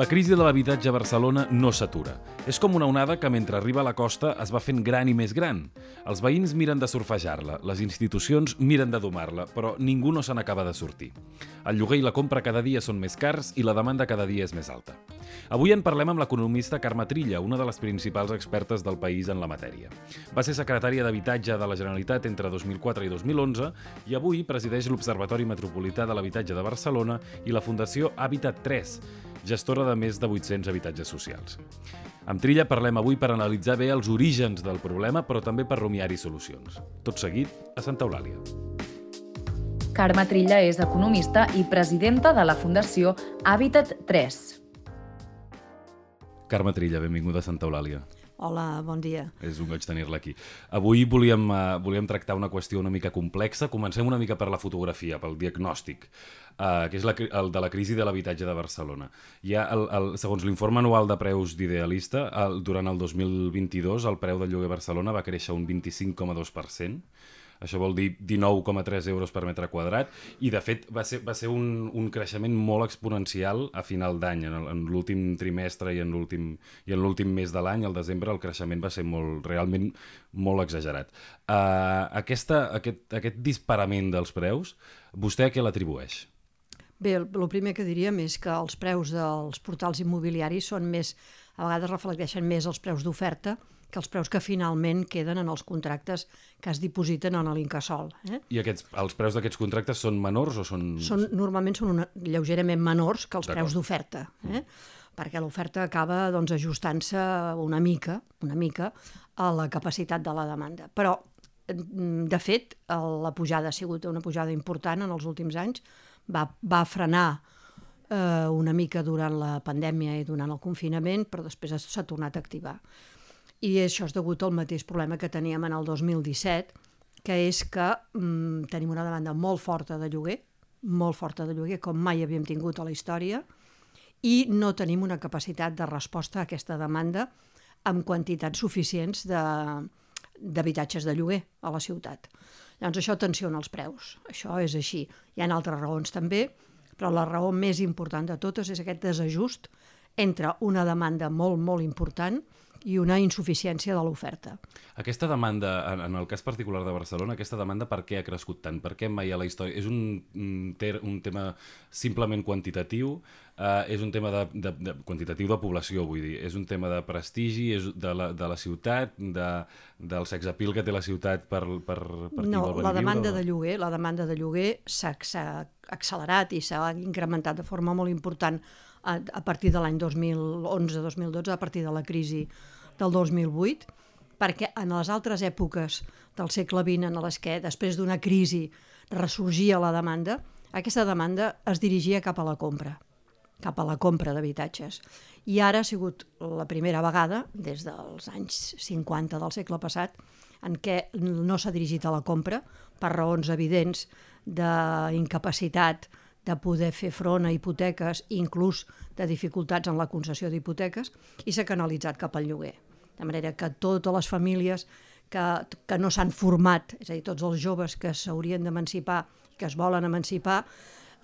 La crisi de l'habitatge a Barcelona no s'atura. És com una onada que mentre arriba a la costa es va fent gran i més gran. Els veïns miren de surfejar-la, les institucions miren de domar-la, però ningú no se n'acaba de sortir. El lloguer i la compra cada dia són més cars i la demanda cada dia és més alta. Avui en parlem amb l'economista Carme Trilla, una de les principals expertes del país en la matèria. Va ser secretària d'Habitatge de la Generalitat entre 2004 i 2011 i avui presideix l'Observatori Metropolità de l'Habitatge de Barcelona i la Fundació Habitat 3, gestora de més de 800 habitatges socials. Amb Trilla parlem avui per analitzar bé els orígens del problema, però també per rumiar-hi solucions. Tot seguit, a Santa Eulàlia. Carme Trilla és economista i presidenta de la Fundació Habitat 3. Carme Trilla, benvinguda a Santa Eulàlia. Hola, bon dia. És un goig tenir-la aquí. Avui volíem, uh, volíem tractar una qüestió una mica complexa. Comencem una mica per la fotografia, pel diagnòstic, uh, que és la, el de la crisi de l'habitatge de Barcelona. Ha, el, el, segons l'informe anual de preus d'Idealista, durant el 2022 el preu del lloguer a Barcelona va créixer un 25,2%, això vol dir 19,3 euros per metre quadrat, i de fet va ser, va ser un, un creixement molt exponencial a final d'any, en, l'últim trimestre i en l'últim mes de l'any, al desembre, el creixement va ser molt, realment molt exagerat. Uh, aquesta, aquest, aquest disparament dels preus, vostè a què l'atribueix? Bé, el, el primer que diríem és que els preus dels portals immobiliaris són més, a vegades reflecteixen més els preus d'oferta que els preus que finalment queden en els contractes que es dipositen en l'Incasol. Eh? I aquests, els preus d'aquests contractes són menors o són... són normalment són una, lleugerament menors que els preus d'oferta, eh? perquè l'oferta acaba doncs, ajustant-se una mica, una mica a la capacitat de la demanda. Però, de fet, la pujada ha sigut una pujada important en els últims anys, va, va frenar eh, una mica durant la pandèmia i durant el confinament, però després s'ha tornat a activar. I això és degut al mateix problema que teníem en el 2017, que és que mm, tenim una demanda molt forta de lloguer, molt forta de lloguer, com mai havíem tingut a la història, i no tenim una capacitat de resposta a aquesta demanda amb quantitats suficients d'habitatges de, de lloguer a la ciutat. Llavors això tensiona els preus, això és així. Hi ha altres raons també, però la raó més important de totes és aquest desajust entre una demanda molt, molt important una insuficiència de l'oferta. Aquesta demanda, en, en el cas particular de Barcelona, aquesta demanda per què ha crescut tant? Per què mai a la història? És un, un tema simplement quantitatiu? Uh, és un tema de, de, de, quantitatiu de població, vull dir. És un tema de prestigi, és de la, de la ciutat, de, del sexapil que té la ciutat per, per, per no, qui vol la demanda viure, de lloguer, la demanda de lloguer s'ha accelerat i s'ha incrementat de forma molt important a, a partir de l'any 2011-2012, a partir de la crisi del 2008, perquè en les altres èpoques del segle XX en les que després d'una crisi ressorgia la demanda, aquesta demanda es dirigia cap a la compra, cap a la compra d'habitatges. I ara ha sigut la primera vegada, des dels anys 50 del segle passat, en què no s'ha dirigit a la compra per raons evidents d'incapacitat de poder fer front a hipoteques, inclús de dificultats en la concessió d'hipoteques, i s'ha canalitzat cap al lloguer. De manera que totes les famílies que, que no s'han format, és a dir, tots els joves que s'haurien d'emancipar, que es volen emancipar,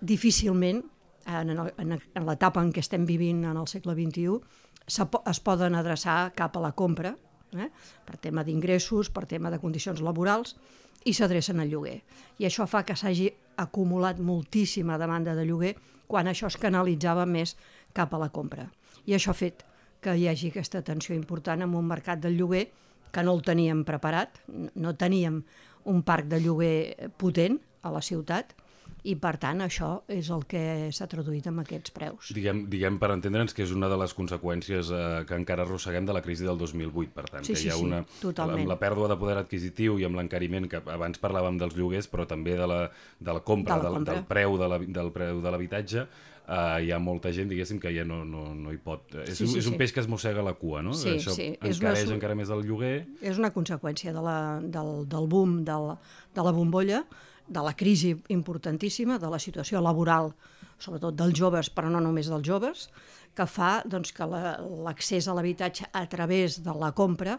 difícilment, en, en, en l'etapa en què estem vivint en el segle XXI, es poden adreçar cap a la compra, eh? per tema d'ingressos, per tema de condicions laborals, i s'adrecen al lloguer. I això fa que s'hagi acumulat moltíssima demanda de lloguer quan això es canalitzava més cap a la compra. I això ha fet que hi hagi aquesta tensió important en un mercat del lloguer que no el teníem preparat, no teníem un parc de lloguer potent a la ciutat, i per tant això és el que s'ha traduït amb aquests preus. Diguem, diguem per entendre'ns que és una de les conseqüències eh, que encara arrosseguem de la crisi del 2008, per tant, sí, que sí, hi ha una, sí, totalment. amb la pèrdua de poder adquisitiu i amb l'encariment, que abans parlàvem dels lloguers, però també de la, de la compra, de la compra. Del, del preu de la, del preu de l'habitatge, Uh, hi ha molta gent, diguéssim, que ja no, no, no hi pot... És, sí, sí, és un sí. peix que es mossega la cua, no? Sí, Això sí. encareix és una... encara més el lloguer. És una conseqüència de la, del, del boom de la, de la bombolla, de la crisi importantíssima, de la situació laboral, sobretot dels joves, però no només dels joves, que fa doncs, que l'accés la, a l'habitatge a través de la compra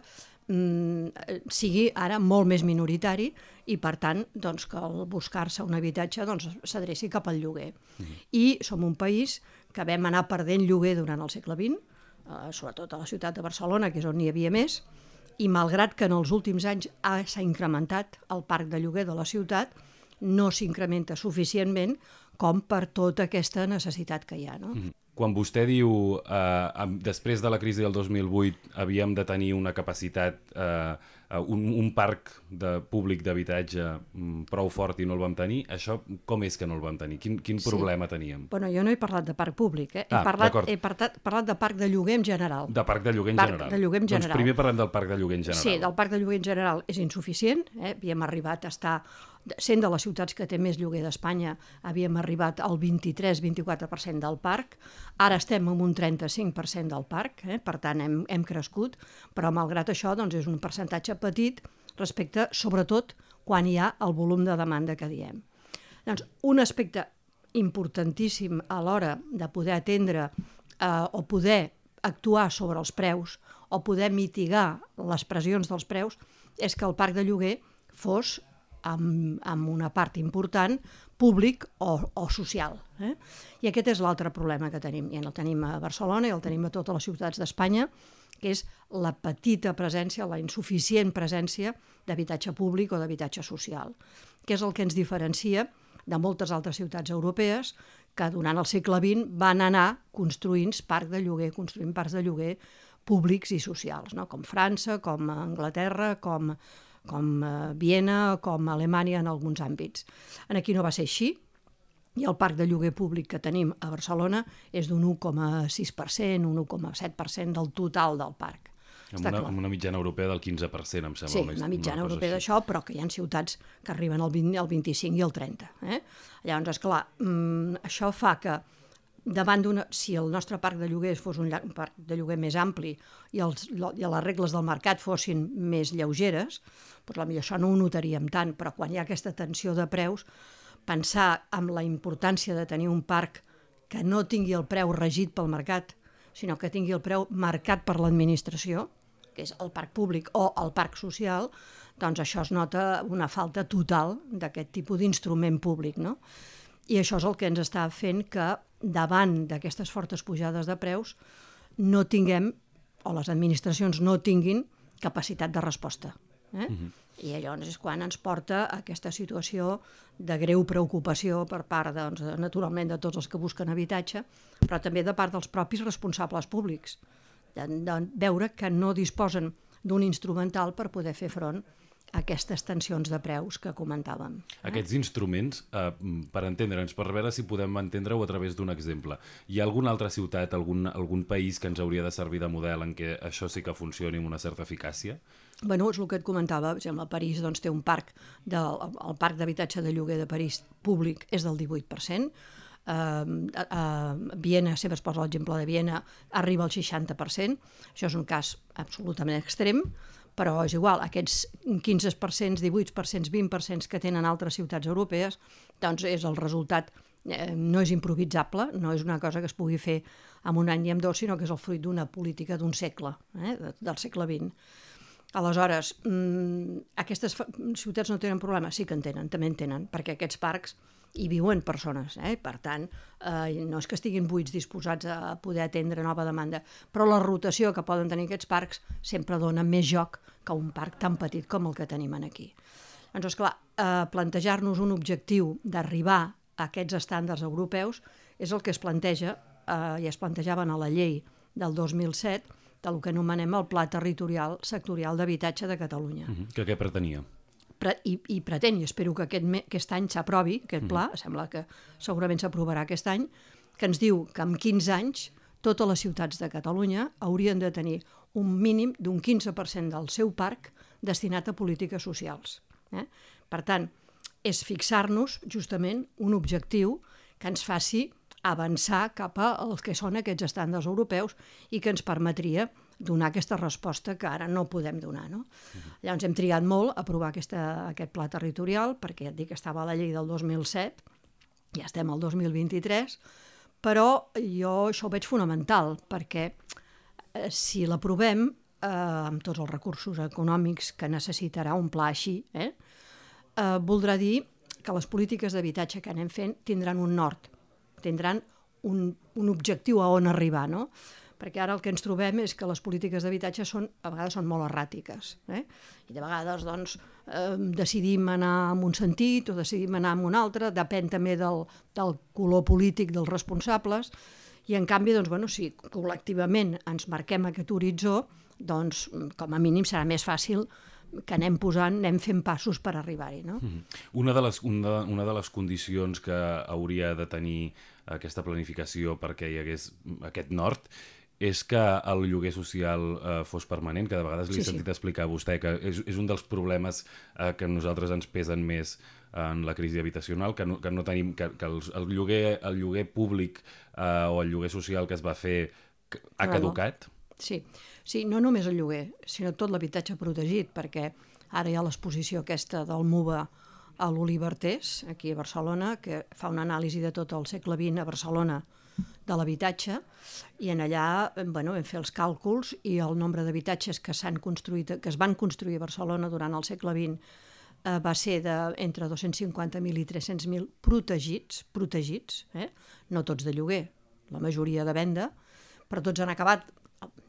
mm, sigui ara molt més minoritari i, per tant, doncs, que al buscar-se un habitatge doncs, s'adreci cap al lloguer. Mm. I som un país que vam anar perdent lloguer durant el segle XX, eh, sobretot a la ciutat de Barcelona, que és on n'hi havia més, i malgrat que en els últims anys s'ha incrementat el parc de lloguer de la ciutat, no s'incrementa suficientment com per tota aquesta necessitat que hi ha. No? Mm -hmm. Quan vostè diu, eh, després de la crisi del 2008 havíem de tenir una capacitat, eh, un, un parc de públic d'habitatge mm, prou fort i no el vam tenir, això com és que no el vam tenir? Quin, quin sí. problema teníem? Bueno, jo no he parlat de parc públic, eh? he, ah, parlat, he parlat, parlat de parc de lloguer en general. De parc de lloguer en parc general. de lloguer en general. Doncs primer parlem del parc de lloguer en general. Sí, del parc de lloguer en general és insuficient, eh? havíem arribat a estar sent de les ciutats que té més lloguer d'Espanya, havíem arribat al 23-24% del parc, ara estem en un 35% del parc, eh? per tant hem, hem crescut, però malgrat això doncs, és un percentatge petit respecte, sobretot, quan hi ha el volum de demanda que diem. Doncs, un aspecte importantíssim a l'hora de poder atendre eh, o poder actuar sobre els preus o poder mitigar les pressions dels preus és que el parc de lloguer fos amb, amb una part important públic o, o social. Eh? I aquest és l'altre problema que tenim. I el tenim a Barcelona i el tenim a totes les ciutats d'Espanya, que és la petita presència, la insuficient presència d'habitatge públic o d'habitatge social, que és el que ens diferencia de moltes altres ciutats europees que durant el segle XX van anar construint parc de lloguer, construint parcs de lloguer públics i socials, no? com França, com Anglaterra, com com a Viena, com Alemanya en alguns àmbits. En aquí no va ser així, i el parc de lloguer públic que tenim a Barcelona és d'un 1,6%, un 1,7% del total del parc. Amb una, amb una mitjana europea del 15%, em sembla. Sí, una mitjana una europea d'això, però que hi ha ciutats que arriben al 20, al 25 i al 30. Eh? Llavors, esclar, mmm, això fa que davant d'una... Si el nostre parc de lloguers fos un, un parc de lloguer més ampli i, els, i les regles del mercat fossin més lleugeres, doncs potser això no ho notaríem tant, però quan hi ha aquesta tensió de preus, pensar en la importància de tenir un parc que no tingui el preu regit pel mercat, sinó que tingui el preu marcat per l'administració, que és el parc públic o el parc social, doncs això es nota una falta total d'aquest tipus d'instrument públic, no? I això és el que ens està fent que davant d'aquestes fortes pujades de preus no tinguem, o les administracions no tinguin, capacitat de resposta. Eh? Uh -huh. I llavors és quan ens porta a aquesta situació de greu preocupació per part, doncs, naturalment, de tots els que busquen habitatge, però també de part dels propis responsables públics, de, de veure que no disposen d'un instrumental per poder fer front aquestes tensions de preus que comentàvem. Eh? Aquests instruments, eh, per entendre'ns, per veure si podem entendre-ho a través d'un exemple. Hi ha alguna altra ciutat, algun, algun país que ens hauria de servir de model en què això sí que funcioni amb una certa eficàcia? Bueno, és el que et comentava, per exemple, París doncs, té un parc, de, el parc d'habitatge de lloguer de París públic és del 18%, Uh, uh, uh, Viena, sempre es posa l'exemple de Viena, arriba al 60%, això és un cas absolutament extrem, però és igual, aquests 15%, 18%, 20% que tenen altres ciutats europees, doncs és el resultat, eh, no és improvisable, no és una cosa que es pugui fer en un any i en dos, sinó que és el fruit d'una política d'un segle, eh, del segle XX. Aleshores, mmm, aquestes ciutats no tenen problema? Sí que en tenen, també en tenen, perquè aquests parcs hi viuen persones. Eh? Per tant, eh, no és que estiguin buits disposats a poder atendre nova demanda, però la rotació que poden tenir aquests parcs sempre dona més joc que un parc tan petit com el que tenim aquí. Doncs, esclar, eh, plantejar-nos un objectiu d'arribar a aquests estàndards europeus és el que es planteja, eh, i es plantejaven a la llei del 2007, del que anomenem el Pla Territorial Sectorial d'Habitatge de Catalunya. Uh -huh. Que què pretenia? Pre i, i pretén, i espero que aquest, aquest any s'aprovi, aquest mm. pla, mm. sembla que segurament s'aprovarà aquest any, que ens diu que en 15 anys totes les ciutats de Catalunya haurien de tenir un mínim d'un 15% del seu parc destinat a polítiques socials. Eh? Per tant, és fixar-nos justament un objectiu que ens faci avançar cap als que són aquests estàndards europeus i que ens permetria donar aquesta resposta que ara no podem donar. No? Uh -huh. Llavors hem trigat molt a aprovar aquesta, aquest pla territorial, perquè et dic que estava a la llei del 2007, ja estem al 2023, però jo això ho veig fonamental, perquè eh, si l'aprovem eh, amb tots els recursos econòmics que necessitarà un pla així, eh, eh, voldrà dir que les polítiques d'habitatge que anem fent tindran un nord, tindran un, un objectiu a on arribar, no? Perquè ara el que ens trobem és que les polítiques d'habitatge són, a vegades són molt erràtiques. Eh? I de vegades doncs, eh, decidim anar en un sentit o decidim anar en un altre, depèn també del, del color polític dels responsables, i en canvi, doncs, bueno, si col·lectivament ens marquem aquest horitzó, doncs com a mínim serà més fàcil que anem posant, anem fent passos per arribar-hi. No? Mm -hmm. una, de les, una, una de les condicions que hauria de tenir aquesta planificació perquè hi hagués aquest nord és que el lloguer social eh, fos permanent, que de vegades li he sí, sentit sí. explicar a vostè que és, és un dels problemes eh, que nosaltres ens pesen més en la crisi habitacional, que no, que no tenim, que, que el, el, lloguer, el lloguer públic eh, o el lloguer social que es va fer ha caducat? Sí, sí, no només el lloguer, sinó tot l'habitatge protegit, perquè ara hi ha l'exposició aquesta del MUBA a l'Olivertés, aquí a Barcelona, que fa una anàlisi de tot el segle XX a Barcelona de l'habitatge, i en allà bueno, vam fer els càlculs i el nombre d'habitatges que s'han construït, que es van construir a Barcelona durant el segle XX eh, va ser de, entre 250.000 i 300.000 protegits, protegits, eh? no tots de lloguer, la majoria de venda, però tots han acabat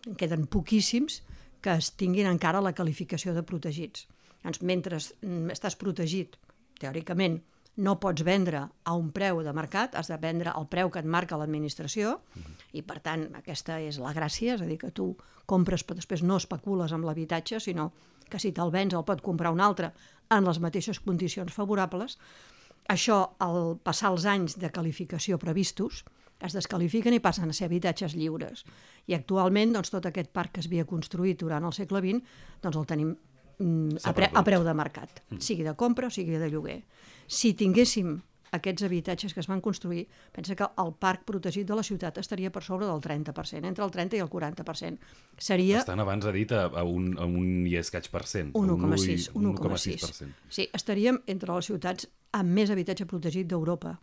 en queden poquíssims que es tinguin encara la qualificació de protegits. Doncs mentre estàs protegit, teòricament, no pots vendre a un preu de mercat, has de vendre al preu que et marca l'administració, -huh. i per tant aquesta és la gràcia, és a dir, que tu compres però després no especules amb l'habitatge, sinó que si te'l vens el pot comprar un altre en les mateixes condicions favorables. Això, al passar els anys de qualificació previstos, es descalifiquen i passen a ser habitatges lliures. I actualment doncs, tot aquest parc que es havia construït durant el segle XX doncs, el tenim a, pre a preu de mercat, mm. sigui de compra o sigui de lloguer. Si tinguéssim aquests habitatges que es van construir, pensa que el parc protegit de la ciutat estaria per sobre del 30%, entre el 30 i el 40%. Seria... Estan abans ha dit a, a, un, a un i escaig per cent. 1,6. 1,6. Sí, estaríem entre les ciutats amb més habitatge protegit d'Europa.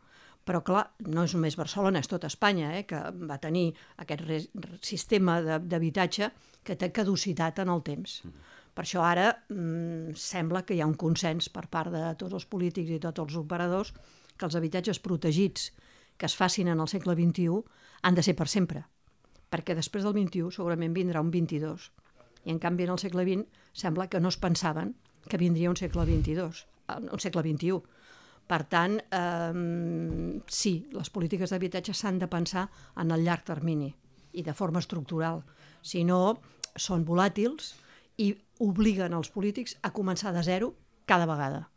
Però, clar, no és només Barcelona, és tot Espanya, eh, que va tenir aquest sistema d'habitatge que té caducitat en el temps. Mm. Per això ara mm, sembla que hi ha un consens per part de tots els polítics i tots els operadors que els habitatges protegits que es facin en el segle XXI han de ser per sempre, perquè després del XXI segurament vindrà un XXII. I en canvi en el segle XX sembla que no es pensaven que vindria un segle XXII, un segle XXI per tant, eh, sí, les polítiques d'habitatge s'han de pensar en el llarg termini i de forma estructural. Si no, són volàtils i obliguen els polítics a començar de zero cada vegada.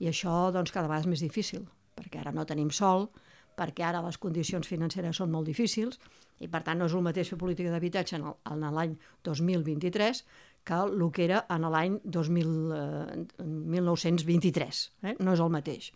I això doncs, cada vegada és més difícil, perquè ara no tenim sol, perquè ara les condicions financeres són molt difícils i per tant no és el mateix fer política d'habitatge en l'any 2023 que el que era en l'any 1923. Eh? No és el mateix.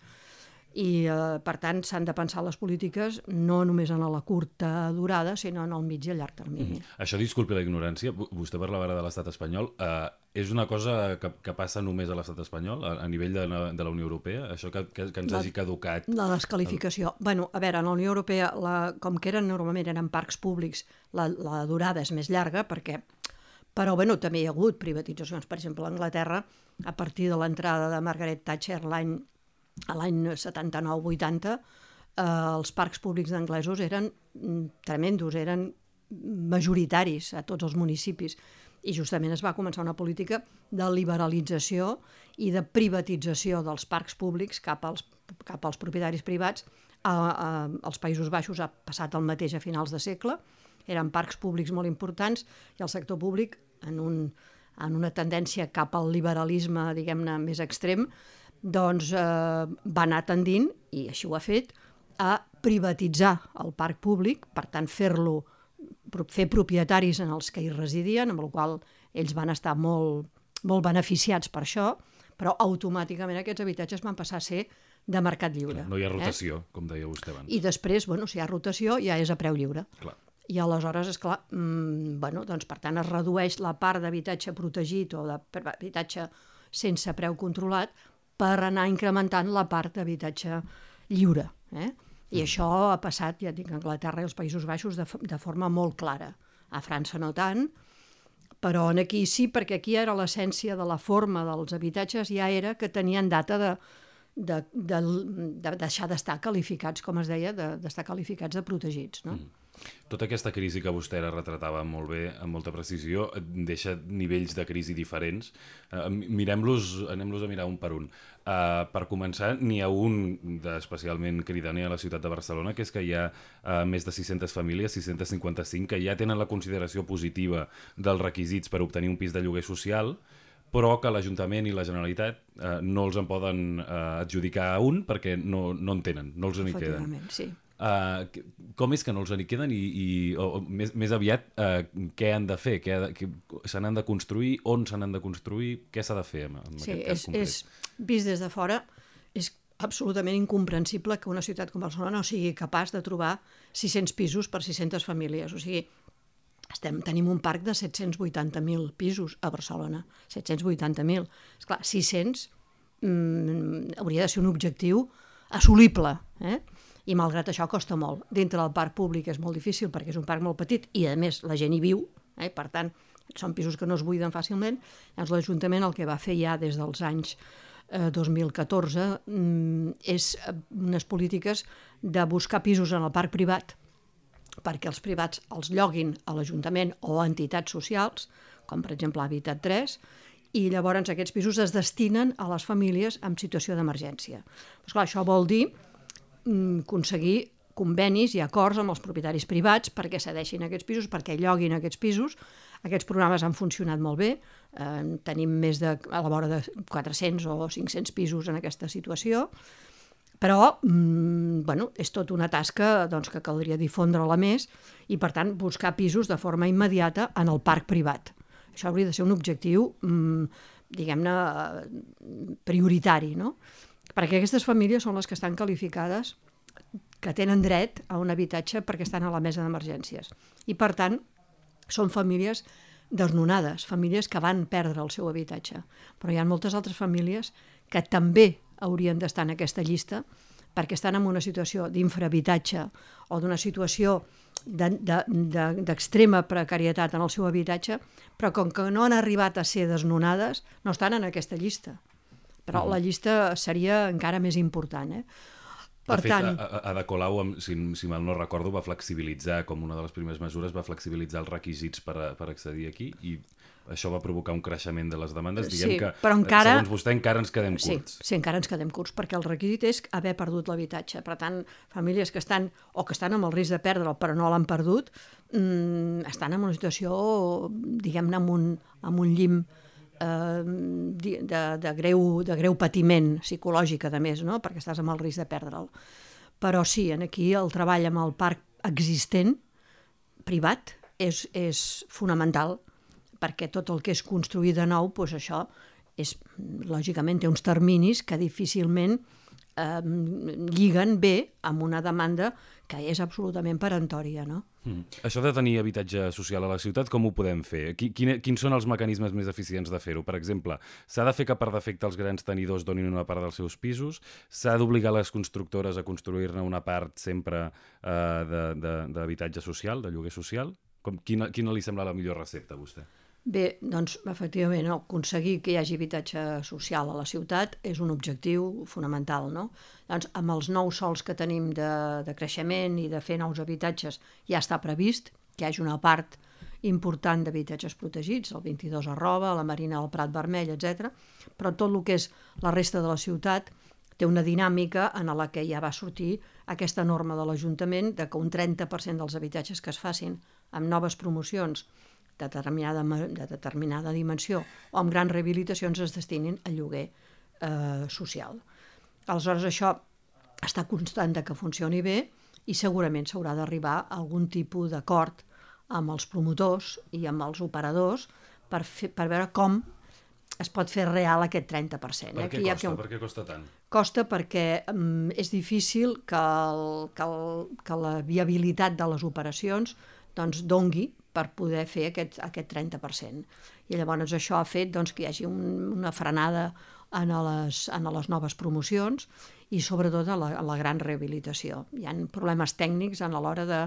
I, eh, per tant, s'han de pensar les polítiques no només en la curta durada, sinó en el mig i el llarg termini. Mm. Això, disculpi la ignorància, vostè parlava ara de l'estat espanyol. Eh, és una cosa que, que passa només a l'estat espanyol, a, a nivell de, de la Unió Europea? Això que, que, que ens la, hagi caducat... La descalificació. El... bueno, a veure, en la Unió Europea, la, com que eren normalment eren parcs públics, la, la durada és més llarga perquè però bueno, també hi ha hagut privatitzacions. Per exemple, a Anglaterra, a partir de l'entrada de Margaret Thatcher l'any l'any 79-80, eh, els parcs públics d'anglesos eren mm, tremendos, eren majoritaris a tots els municipis. I justament es va començar una política de liberalització i de privatització dels parcs públics cap als, cap als propietaris privats. A, a, als Països Baixos ha passat el mateix a finals de segle, eren parcs públics molt importants i el sector públic en, un, en una tendència cap al liberalisme, diguem-ne, més extrem, doncs eh, va anar tendint, i així ho ha fet, a privatitzar el parc públic, per tant fer-lo fer propietaris en els que hi residien, amb el qual ells van estar molt, molt beneficiats per això, però automàticament aquests habitatges van passar a ser de mercat lliure. Clar, no hi ha rotació, eh? com deia vostè abans. I després, bueno, si hi ha rotació, ja és a preu lliure. Clar. I aleshores, és clar, mmm, bueno, doncs, per tant, es redueix la part d'habitatge protegit o d'habitatge sense preu controlat per anar incrementant la part d'habitatge lliure. Eh? I mm. això ha passat, ja dic, a Anglaterra i als Països Baixos de, de forma molt clara. A França no tant, Però en aquí sí, perquè aquí era l'essència de la forma dels habitatges, ja era que tenien data de, de, de, de deixar d'estar qualificats, com es deia, d'estar de, qualificats de protegits. No? Mm. Tota aquesta crisi que vostè ara retratava molt bé, amb molta precisió, deixa nivells de crisi diferents. Uh, Mirem-los, anem-los a mirar un per un. Uh, per començar, n'hi ha un especialment cridaner a la ciutat de Barcelona, que és que hi ha uh, més de 600 famílies, 655, que ja tenen la consideració positiva dels requisits per obtenir un pis de lloguer social, però que l'Ajuntament i la Generalitat eh, no els en poden eh, adjudicar a un perquè no, no en tenen, no els en queden. sí. Uh, com és que no els en queden i, i o, o, més, més aviat uh, què han de fer? Què, què, se n'han de construir? On se n'han de construir? Què s'ha de fer amb, amb sí, aquest cas és, concret? És, vist des de fora, és absolutament incomprensible que una ciutat com Barcelona no sigui capaç de trobar 600 pisos per 600 famílies. O sigui, estem, tenim un parc de 780.000 pisos a Barcelona. 780.000. Esclar, 600 mm, hauria de ser un objectiu assolible. Eh? I malgrat això costa molt. Dintre del parc públic és molt difícil perquè és un parc molt petit i a més la gent hi viu, eh? per tant són pisos que no es buiden fàcilment. Llavors l'Ajuntament el que va fer ja des dels anys eh, 2014 mm, és eh, unes polítiques de buscar pisos en el parc privat perquè els privats els lloguin a l'Ajuntament o a entitats socials, com per exemple Habitat 3, i llavors aquests pisos es destinen a les famílies en situació d'emergència. Pues clar, això vol dir aconseguir convenis i acords amb els propietaris privats perquè cedeixin aquests pisos, perquè lloguin aquests pisos. Aquests programes han funcionat molt bé, eh, tenim més de, a la vora de 400 o 500 pisos en aquesta situació, però mm, bueno, és tota una tasca doncs, que caldria difondre-la més i, per tant, buscar pisos de forma immediata en el parc privat. Això hauria de ser un objectiu, mm, diguem-ne, prioritari, no? Perquè aquestes famílies són les que estan qualificades que tenen dret a un habitatge perquè estan a la mesa d'emergències. I, per tant, són famílies desnonades, famílies que van perdre el seu habitatge. Però hi ha moltes altres famílies que també haurien d'estar en aquesta llista perquè estan en una situació d'infrahabitatge o d'una situació d'extrema de, de, precarietat en el seu habitatge, però com que no han arribat a ser desnonades, no estan en aquesta llista però mm. la llista seria encara més important. Eh? Per de fet, tant... Ada Colau, si, si mal no recordo, va flexibilitzar, com una de les primeres mesures, va flexibilitzar els requisits per, a, per accedir aquí i això va provocar un creixement de les demandes. Diguem sí, que, però encara... segons vostè, encara ens quedem curts. Sí, sí, encara ens quedem curts, perquè el requisit és haver perdut l'habitatge. Per tant, famílies que estan, o que estan amb el risc de perdre'l, però no l'han perdut, mmm, estan en una situació, diguem-ne, amb, un, amb un llim eh, de, de, greu, de greu patiment psicològic, a més, no? perquè estàs amb el risc de perdre'l. Però sí, en aquí el treball amb el parc existent, privat, és, és fonamental, perquè tot el que és construir de nou, doncs això és, lògicament té uns terminis que difícilment eh, lliguen bé amb una demanda que és absolutament perentòria. No? Mm. Això de tenir habitatge social a la ciutat, com ho podem fer? Quin, quins són els mecanismes més eficients de fer-ho? Per exemple, s'ha de fer que per defecte els grans tenidors donin una part dels seus pisos? S'ha d'obligar les constructores a construir-ne una part sempre eh, d'habitatge social, de lloguer social? Com, quina, quina li sembla la millor recepta a vostè? Bé, doncs, efectivament, no, aconseguir que hi hagi habitatge social a la ciutat és un objectiu fonamental, no? Doncs, amb els nous sols que tenim de, de creixement i de fer nous habitatges ja està previst que hi hagi una part important d'habitatges protegits, el 22 a Roba, la Marina del Prat Vermell, etc. Però tot el que és la resta de la ciutat té una dinàmica en la que ja va sortir aquesta norma de l'Ajuntament de que un 30% dels habitatges que es facin amb noves promocions de determinada, de determinada dimensió o amb grans rehabilitacions es destinin al lloguer eh, social. Aleshores, això està constant de que funcioni bé i segurament s'haurà d'arribar a algun tipus d'acord amb els promotors i amb els operadors per, fer, per veure com es pot fer real aquest 30%. Eh? Per què, costa? Ha... per què costa tant? Costa perquè um, és difícil que, el, que, el, que la viabilitat de les operacions doncs, dongui per poder fer aquest, aquest 30%. I llavors això ha fet doncs, que hi hagi un, una frenada en les, en les noves promocions i sobretot a la, la gran rehabilitació. Hi ha problemes tècnics en l'hora de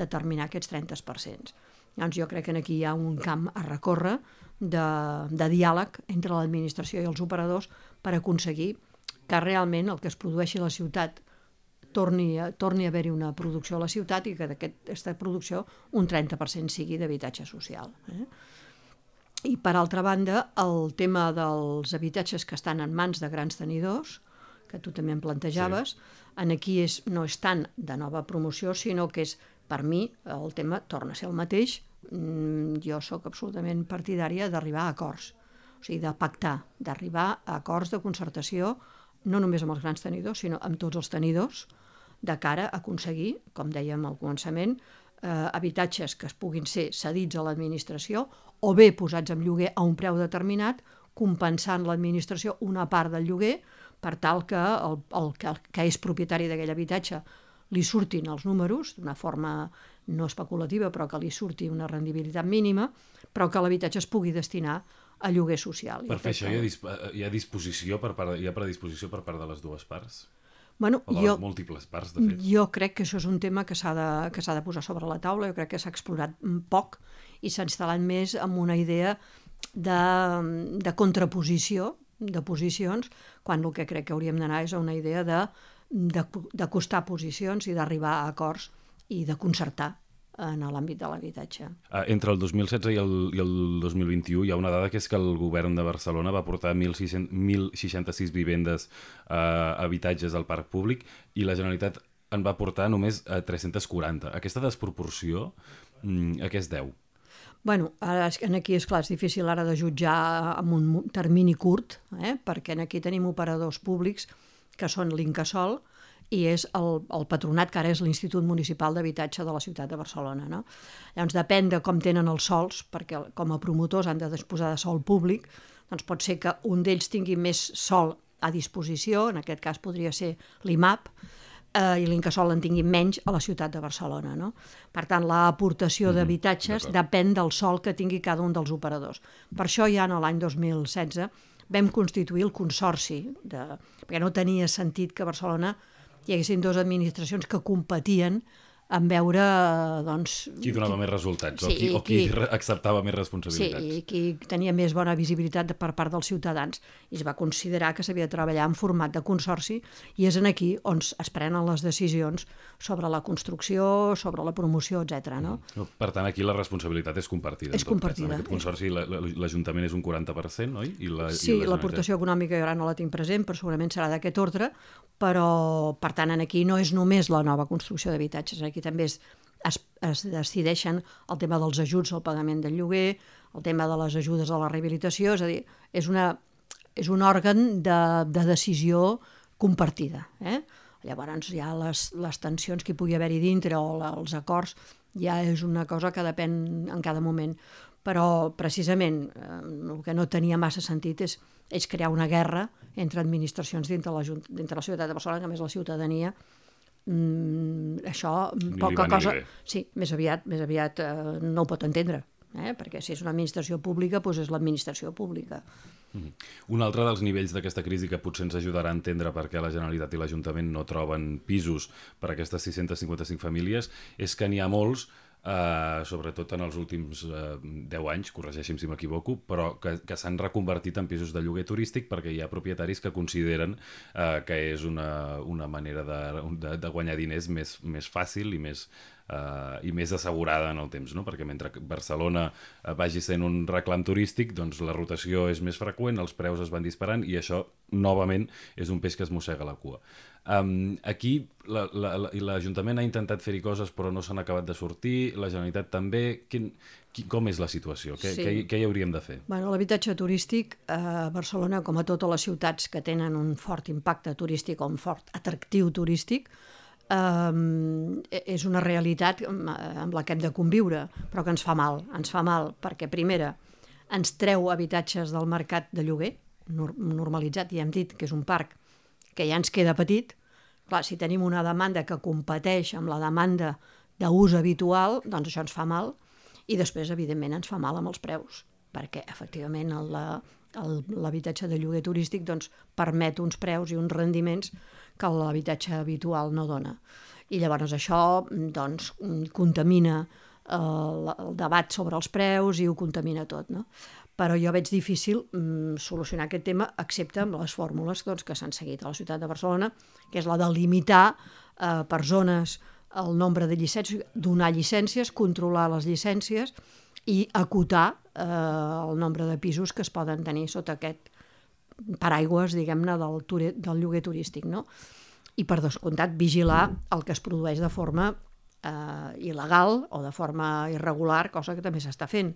determinar aquests 30%. Llavors jo crec que aquí hi ha un camp a recórrer de, de diàleg entre l'administració i els operadors per aconseguir que realment el que es produeixi a la ciutat torni a, torni a haver-hi una producció a la ciutat i que d'aquesta producció un 30% sigui d'habitatge social. Eh? I per altra banda, el tema dels habitatges que estan en mans de grans tenidors, que tu també em plantejaves, sí. en aquí és, no és tant de nova promoció, sinó que és, per mi, el tema torna a ser el mateix. Mm, jo sóc absolutament partidària d'arribar a acords, o sigui, de pactar, d'arribar a acords de concertació, no només amb els grans tenidors, sinó amb tots els tenidors, de cara a aconseguir, com dèiem al començament, eh, habitatges que es puguin ser cedits a l'administració o bé posats en lloguer a un preu determinat, compensant l'administració una part del lloguer per tal que el, el, que, el que és propietari d'aquell habitatge li surtin els números d'una forma no especulativa, però que li surti una rendibilitat mínima, però que l'habitatge es pugui destinar a lloguer social. Per fer això hi ha, hi ha disposició per part, hi ha predisposició per part de les dues parts? Bueno, o de jo, múltiples parts, de fet. Jo crec que això és un tema que s'ha de, que de posar sobre la taula, jo crec que s'ha explorat poc i s'ha instal·lat més amb una idea de, de contraposició de posicions, quan el que crec que hauríem d'anar és a una idea de d'acostar posicions i d'arribar a acords i de concertar en l'àmbit de l'habitatge. Ah, entre el 2016 i el, i el 2021 hi ha una dada que és que el govern de Barcelona va portar 1.066 vivendes eh, habitatges al parc públic i la Generalitat en va portar només a 340. Aquesta desproporció mm, a què es deu? Bueno, aquí és clar, és difícil ara de jutjar amb un termini curt, eh? perquè aquí tenim operadors públics que són l'Incasol, i és el, el patronat, que ara és l'Institut Municipal d'Habitatge de la ciutat de Barcelona. No? Llavors, depèn de com tenen els sols, perquè com a promotors han de disposar de sol públic, doncs pot ser que un d'ells tingui més sol a disposició, en aquest cas podria ser l'IMAP, eh, i l'Incasol en tingui menys a la ciutat de Barcelona. No? Per tant, l'aportació mm -hmm. d'habitatges depèn del sol que tingui cada un dels operadors. Per això ja en l'any 2016 vam constituir el consorci, de, perquè no tenia sentit que Barcelona hi haguessin dues administracions que competien en veure, doncs... Qui donava més resultats, sí, o qui, o qui, qui acceptava més responsabilitats. Sí, i qui tenia més bona visibilitat per part dels ciutadans. I es va considerar que s'havia de treballar en format de consorci, i és en aquí on es prenen les decisions sobre la construcció, sobre la promoció, etc. No? Mm. Per tant, aquí la responsabilitat és compartida. És compartida. En aquest consorci l'Ajuntament és un 40%, oi? I la, sí, l'aportació econòmica jo ara no la tinc present, però segurament serà d'aquest ordre, però, per tant, en aquí no és només la nova construcció d'habitatges, aquí també es, es, es decideixen el tema dels ajuts al pagament del lloguer, el tema de les ajudes a la rehabilitació, és a dir, és, una, és un òrgan de, de decisió compartida. Eh? Llavors ja les, les tensions que hi pugui haver-hi dintre o la, els acords ja és una cosa que depèn en cada moment. Però precisament eh, el que no tenia massa sentit és, és crear una guerra entre administracions dintre la, dintre la ciutat de Barcelona, que més la ciutadania mm, això ni poca cosa... Sí, més aviat, més aviat eh, no ho pot entendre, eh? perquè si és una administració pública, doncs és l'administració pública. Mm. Un altre dels nivells d'aquesta crisi que potser ens ajudarà a entendre per què la Generalitat i l'Ajuntament no troben pisos per a aquestes 655 famílies és que n'hi ha molts Uh, sobretot en els últims eh, 10 anys, corregeixi'm si m'equivoco, però que, que s'han reconvertit en pisos de lloguer turístic perquè hi ha propietaris que consideren uh, que és una, una manera de, de, de guanyar diners més, més fàcil i més, uh, i més assegurada en el temps, no? perquè mentre Barcelona uh, vagi sent un reclam turístic, doncs la rotació és més freqüent, els preus es van disparant i això, novament, és un peix que es mossega la cua. Um, aquí l'Ajuntament la, la, ha intentat fer-hi coses però no s'han acabat de sortir, la Generalitat també. Quin, qui, com és la situació? Què, sí. què, què hi hauríem de fer? Bueno, L'habitatge turístic a Barcelona, com a totes les ciutats que tenen un fort impacte turístic o un fort atractiu turístic, um, és una realitat amb la que hem de conviure, però que ens fa mal. Ens fa mal perquè, primera, ens treu habitatges del mercat de lloguer, normalitzat, i hem dit que és un parc que ja ens queda petit, clar, si tenim una demanda que competeix amb la demanda d'ús habitual, doncs això ens fa mal, i després, evidentment, ens fa mal amb els preus, perquè, efectivament, l'habitatge de lloguer turístic doncs, permet uns preus i uns rendiments que l'habitatge habitual no dona. I llavors això doncs, contamina el, el debat sobre els preus i ho contamina tot, no? Però jo veig difícil mm, solucionar aquest tema, excepte amb les fórmules doncs, que s'han seguit a la ciutat de Barcelona, que és la de limitar eh, per zones el nombre de llicències, donar llicències, controlar les llicències i acotar eh, el nombre de pisos que es poden tenir sota aquest paraigües, diguem-ne, del, del lloguer turístic, no? I, per descomptat, vigilar el que es produeix de forma eh, il·legal o de forma irregular, cosa que també s'està fent.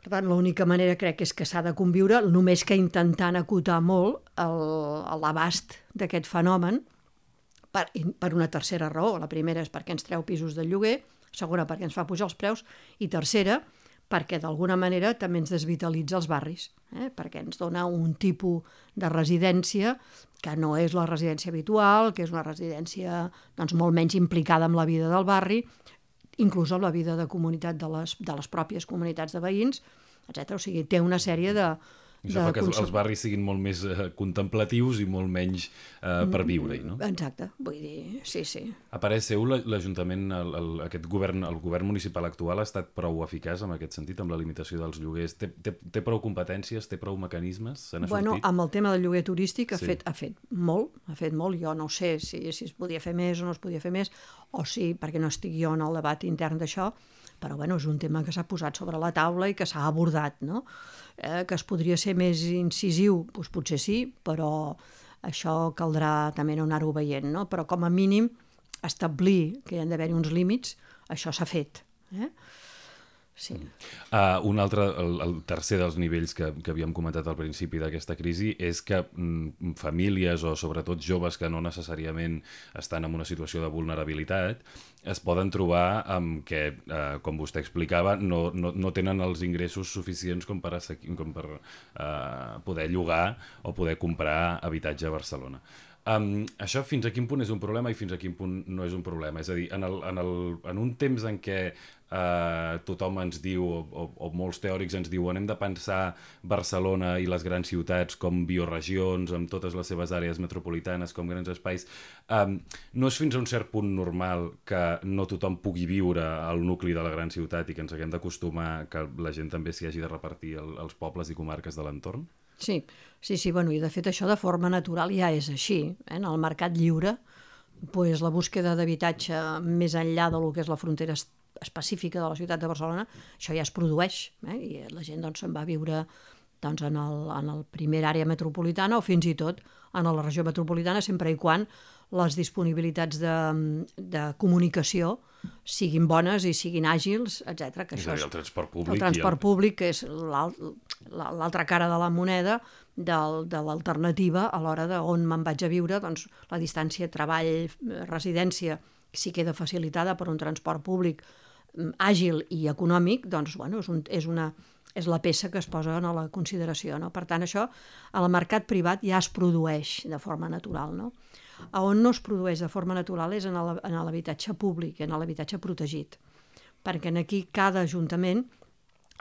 Per tant, l'única manera crec és que s'ha de conviure, només que intentant acotar molt l'abast d'aquest fenomen per, per una tercera raó. La primera és perquè ens treu pisos de lloguer, segona perquè ens fa pujar els preus i tercera perquè d'alguna manera també ens desvitalitza els barris, eh? perquè ens dona un tipus de residència que no és la residència habitual, que és una residència doncs, molt menys implicada amb la vida del barri, inclús amb la vida de comunitat de les, de les pròpies comunitats de veïns, etc. O sigui, té una sèrie de, això fa que els barris siguin molt més eh, contemplatius i molt menys eh, per viure-hi, no? Exacte, vull dir, sí, sí. A parer seu, l'Ajuntament, aquest govern, el govern municipal actual ha estat prou eficaç en aquest sentit, amb la limitació dels lloguers? Té, té, té prou competències, té prou mecanismes? Bueno, sortit? amb el tema del lloguer turístic ha, sí. fet, ha fet molt, ha fet molt. Jo no sé si, si es podia fer més o no es podia fer més, o si, perquè no estic jo en el debat intern d'això, però bueno, és un tema que s'ha posat sobre la taula i que s'ha abordat, no? Eh, que es podria ser més incisiu, doncs potser sí, però això caldrà també no anar-ho veient, no? Però com a mínim establir que hi han d'haver uns límits, això s'ha fet. Eh? Sí. Uh, un altre, el, el tercer dels nivells que, que havíem comentat al principi d'aquesta crisi és que mm, famílies o sobretot joves que no necessàriament estan en una situació de vulnerabilitat es poden trobar amb que, uh, com vostè explicava, no, no, no tenen els ingressos suficients com per, com per uh, poder llogar o poder comprar habitatge a Barcelona. Um, això fins a quin punt és un problema i fins a quin punt no és un problema? És a dir, en, el, en, el, en un temps en què uh, tothom ens diu, o, o, o molts teòrics ens diuen hem de pensar Barcelona i les grans ciutats com bioregions, amb totes les seves àrees metropolitanes, com grans espais, um, no és fins a un cert punt normal que no tothom pugui viure al nucli de la gran ciutat i que ens haguem d'acostumar que la gent també s'hi hagi de repartir el, els pobles i comarques de l'entorn? Sí, sí, sí, bueno, i de fet això de forma natural ja és així. Eh? En el mercat lliure, pues, la búsqueda d'habitatge més enllà de lo que és la frontera específica de la ciutat de Barcelona, això ja es produeix, eh? i la gent doncs, se'n va viure doncs, en, el, en el primer àrea metropolitana o fins i tot en la regió metropolitana, sempre i quan les disponibilitats de, de comunicació siguin bones i siguin àgils, etc. Que és això és el transport públic. El transport el... públic, que és l'altra cara de la moneda del, de l'alternativa a l'hora de on me'n vaig a viure, doncs la distància treball-residència, si queda facilitada per un transport públic mm, àgil i econòmic, doncs bueno, és, un, és, una, és la peça que es posa en la consideració. No? Per tant, això al mercat privat ja es produeix de forma natural. No? A on no es produeix de forma natural és en l'habitatge públic, en l'habitatge protegit. Perquè en aquí cada ajuntament,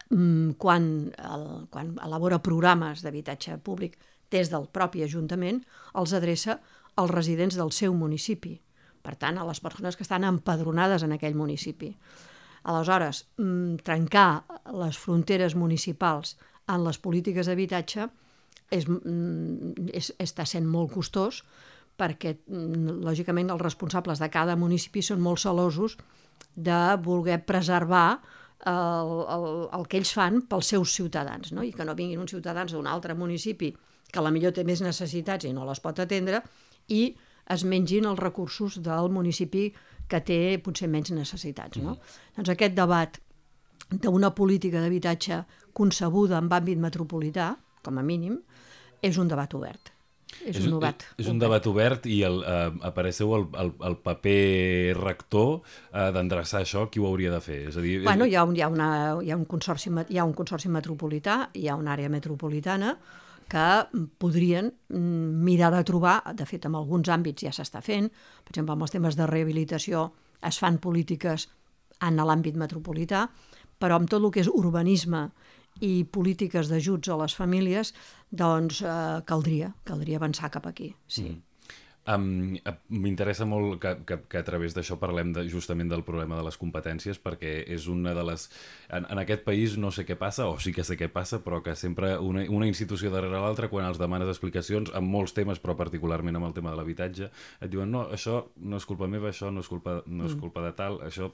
quan, el, quan elabora programes d'habitatge públic des del propi ajuntament, els adreça als residents del seu municipi. Per tant, a les persones que estan empadronades en aquell municipi. Aleshores, mm, trencar les fronteres municipals en les polítiques d'habitatge és, mm, és, està sent molt costós perquè, mm, lògicament, els responsables de cada municipi són molt celosos de voler preservar el, el, el que ells fan pels seus ciutadans, no? i que no vinguin uns ciutadans d'un altre municipi que la millor té més necessitats i no les pot atendre, i es mengin els recursos del municipi que té potser menys necessitats. No? Mm. Doncs aquest debat d'una política d'habitatge concebuda en àmbit metropolità, com a mínim, és un debat obert. És, és un debat. És, és un debat obert i el, eh, apareixeu el, el, el paper rector eh, d'endreçar això, qui ho hauria de fer? És a dir, bueno, hi ha, un, hi, ha una, hi, ha un consorci, hi ha un consorci metropolità, hi ha una àrea metropolitana que podrien mm, mirar de trobar, de fet, en alguns àmbits ja s'està fent, per exemple, amb els temes de rehabilitació es fan polítiques en l'àmbit metropolità, però amb tot el que és urbanisme i polítiques d'ajuts a les famílies, doncs eh, caldria, caldria avançar cap aquí. Sí. Mm. Um, M'interessa molt que, que, que a través d'això parlem de, justament del problema de les competències, perquè és una de les... En, en aquest país no sé què passa, o sí que sé què passa, però que sempre una, una institució darrere l'altra, quan els demanes explicacions, en molts temes, però particularment amb el tema de l'habitatge, et diuen, no, això no és culpa meva, això no és culpa, no és mm. culpa de tal, això...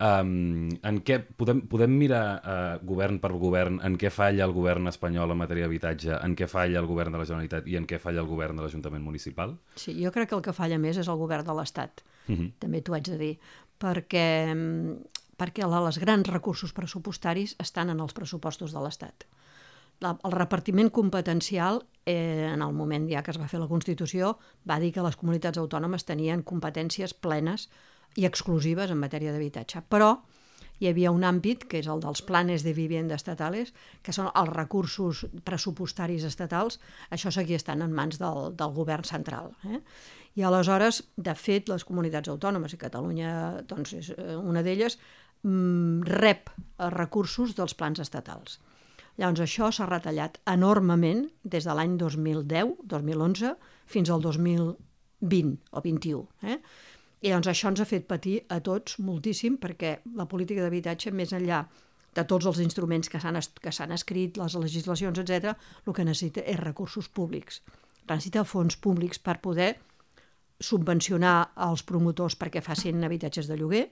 Um, en què podem, podem mirar uh, govern per govern en què falla el govern espanyol en matèria d'habitatge, en què falla el govern de la Generalitat i en què falla el govern de l'Ajuntament Municipal? Sí, jo crec que el que falla més és el govern de l'Estat, uh mhm. -huh. també t'ho haig de dir, perquè, perquè les grans recursos pressupostaris estan en els pressupostos de l'Estat. El repartiment competencial, eh, en el moment ja que es va fer la Constitució, va dir que les comunitats autònomes tenien competències plenes i exclusives en matèria d'habitatge. Però hi havia un àmbit, que és el dels planes de vivienda estatales, que són els recursos pressupostaris estatals, això seguia estant en mans del, del govern central. Eh? I aleshores, de fet, les comunitats autònomes, i Catalunya doncs, és eh, una d'elles, mm, rep recursos dels plans estatals. Llavors, això s'ha retallat enormement des de l'any 2010, 2011, fins al 2020 o 21. Eh? I doncs això ens ha fet patir a tots moltíssim perquè la política d'habitatge, més enllà de tots els instruments que s'han escrit, les legislacions, etc, el que necessita és recursos públics. Necessita fons públics per poder subvencionar els promotors perquè facin habitatges de lloguer,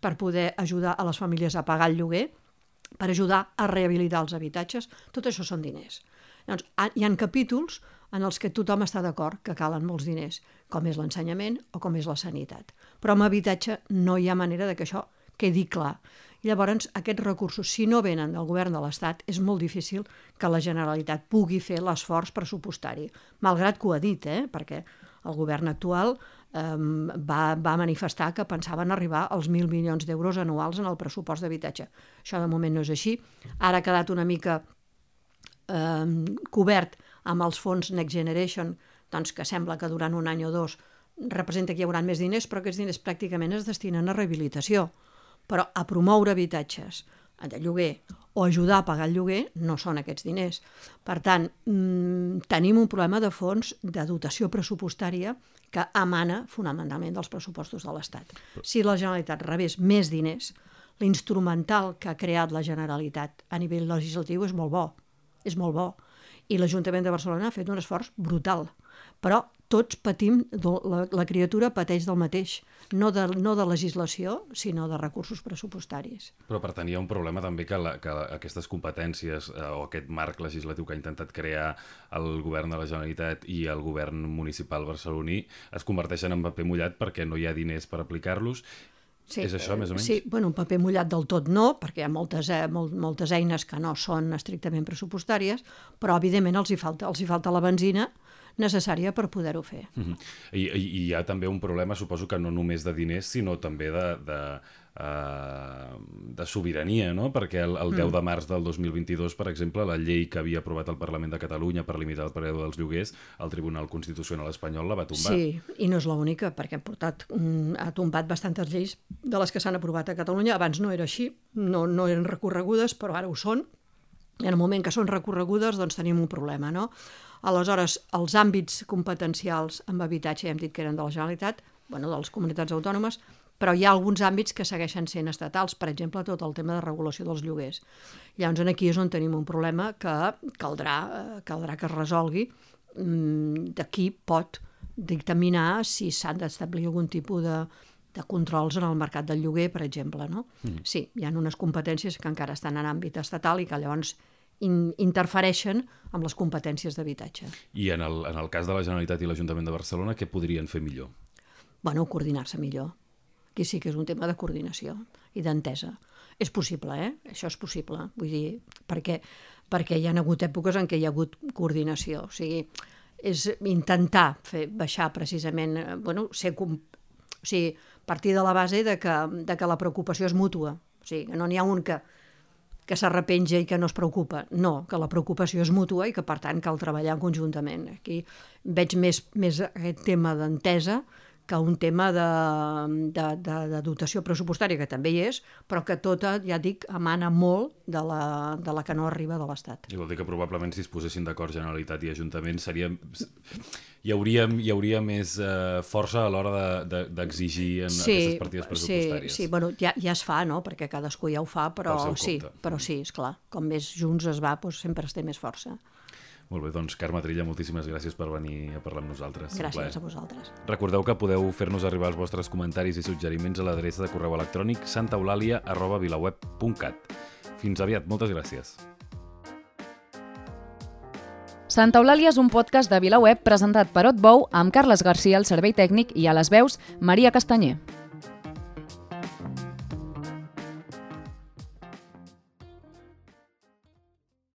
per poder ajudar a les famílies a pagar el lloguer, per ajudar a rehabilitar els habitatges. Tot això són diners. Llavors, hi han capítols en els que tothom està d'acord que calen molts diners, com és l'ensenyament o com és la sanitat. Però amb habitatge no hi ha manera de que això quedi clar. Llavors, aquests recursos, si no venen del govern de l'Estat, és molt difícil que la Generalitat pugui fer l'esforç pressupostari, malgrat que ho ha dit, eh? perquè el govern actual eh, va, va manifestar que pensaven arribar als 1.000 milions d'euros anuals en el pressupost d'habitatge. Això de moment no és així. Ara ha quedat una mica eh, cobert amb els fons Next Generation, doncs que sembla que durant un any o dos representa que hi haurà més diners, però aquests diners pràcticament es destinen a rehabilitació. Però a promoure habitatges de lloguer o ajudar a pagar el lloguer no són aquests diners. Per tant, mmm, tenim un problema de fons de dotació pressupostària que emana fonamentalment dels pressupostos de l'Estat. Si la Generalitat rebés més diners, l'instrumental que ha creat la Generalitat a nivell legislatiu és molt bo, és molt bo i l'Ajuntament de Barcelona ha fet un esforç brutal. Però tots patim, la, la criatura pateix del mateix, no de, no de legislació, sinó de recursos pressupostaris. Però per ha un problema també que, la, que aquestes competències eh, o aquest marc legislatiu que ha intentat crear el govern de la Generalitat i el govern municipal barceloní es converteixen en paper mullat perquè no hi ha diners per aplicar-los Sí, és això, més o menys? Sí, bueno, un paper mullat del tot no, perquè hi ha moltes, eh, molt, moltes eines que no són estrictament pressupostàries, però evidentment els hi falta, els hi falta la benzina necessària per poder-ho fer. Uh -huh. I, I hi ha també un problema, suposo que no només de diners, sinó també de, de, de sobirania, no? perquè el, el 10 mm. de març del 2022, per exemple, la llei que havia aprovat el Parlament de Catalunya per limitar el preu dels lloguers, el Tribunal Constitucional espanyol la va tombar. Sí, i no és l'única, perquè ha, portat, ha tombat bastantes lleis de les que s'han aprovat a Catalunya. Abans no era així, no, no eren recorregudes, però ara ho són, i en el moment que són recorregudes doncs tenim un problema, no? Aleshores, els àmbits competencials amb habitatge, ja hem dit que eren de la Generalitat, bueno, de les comunitats autònomes, però hi ha alguns àmbits que segueixen sent estatals, per exemple, tot el tema de regulació dels lloguers. Llavors, aquí és on tenim un problema que caldrà, eh, caldrà que es resolgui mm, de qui pot dictaminar si s'han d'establir algun tipus de, de controls en el mercat del lloguer, per exemple. No? Mm. Sí, hi ha unes competències que encara estan en àmbit estatal i que llavors in, interfereixen amb les competències d'habitatge. I en el, en el cas de la Generalitat i l'Ajuntament de Barcelona, què podrien fer millor? Bueno, coordinar-se millor Aquí sí que és un tema de coordinació i d'entesa. És possible, eh? Això és possible. Vull dir, perquè, perquè hi ha hagut èpoques en què hi ha hagut coordinació. O sigui, és intentar fer baixar precisament, eh, bueno, ser com, o sigui, partir de la base de que, de que la preocupació és mútua. O sigui, que no n'hi ha un que, que s'arrepenja i que no es preocupa. No, que la preocupació és mútua i que, per tant, cal treballar conjuntament. Aquí veig més, més aquest tema d'entesa que un tema de, de, de, de dotació pressupostària, que també hi és, però que tota, ja dic, emana molt de la, de la que no arriba de l'Estat. I vol dir que probablement si es posessin d'acord Generalitat i Ajuntament seria... Hi hauria, hi hauria més eh, força a l'hora d'exigir de, de, en sí, aquestes partides pressupostàries. Sí, sí, bueno, ja, ja es fa, no?, perquè cadascú ja ho fa, però sí, però sí, és clar, com més junts es va, doncs sempre es té més força. Molt bé, doncs Carme Trilla, moltíssimes gràcies per venir a parlar amb nosaltres. Gràcies a vosaltres. Recordeu que podeu fer-nos arribar els vostres comentaris i suggeriments a l'adreça de correu electrònic santaeulàlia.vilaweb.cat. Fins aviat, moltes gràcies. Santa Eulàlia és un podcast de VilaWeb presentat per Otbou amb Carles Garcia al servei tècnic i a les veus Maria Castanyer.